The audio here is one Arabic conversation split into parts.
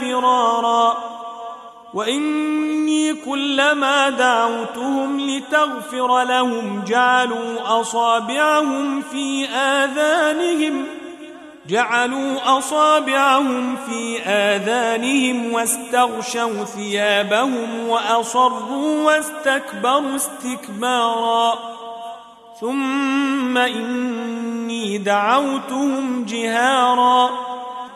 فرارا. وإني كلما دعوتهم لتغفر لهم جعلوا أصابعهم في آذانهم جعلوا أصابعهم في آذانهم واستغشوا ثيابهم وأصروا واستكبروا استكبارا. ثم إني دعوتهم جهارا.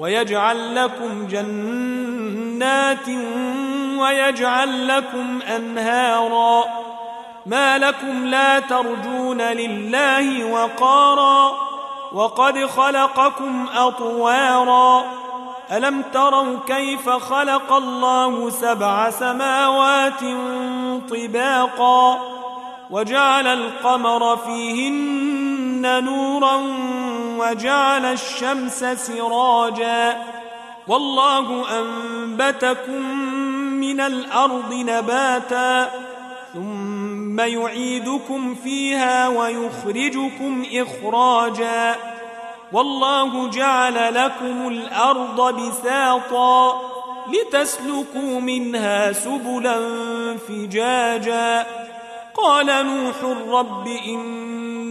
ويجعل لكم جنات ويجعل لكم أنهارا. ما لكم لا ترجون لله وقارا. وقد خلقكم أطوارا. ألم تروا كيف خلق الله سبع سماوات طباقا؟ وجعل القمر فيهن نورا وجعل الشمس سراجا والله أنبتكم من الأرض نباتا ثم يعيدكم فيها ويخرجكم إخراجا والله جعل لكم الأرض بساطا لتسلكوا منها سبلا فجاجا قال نوح رب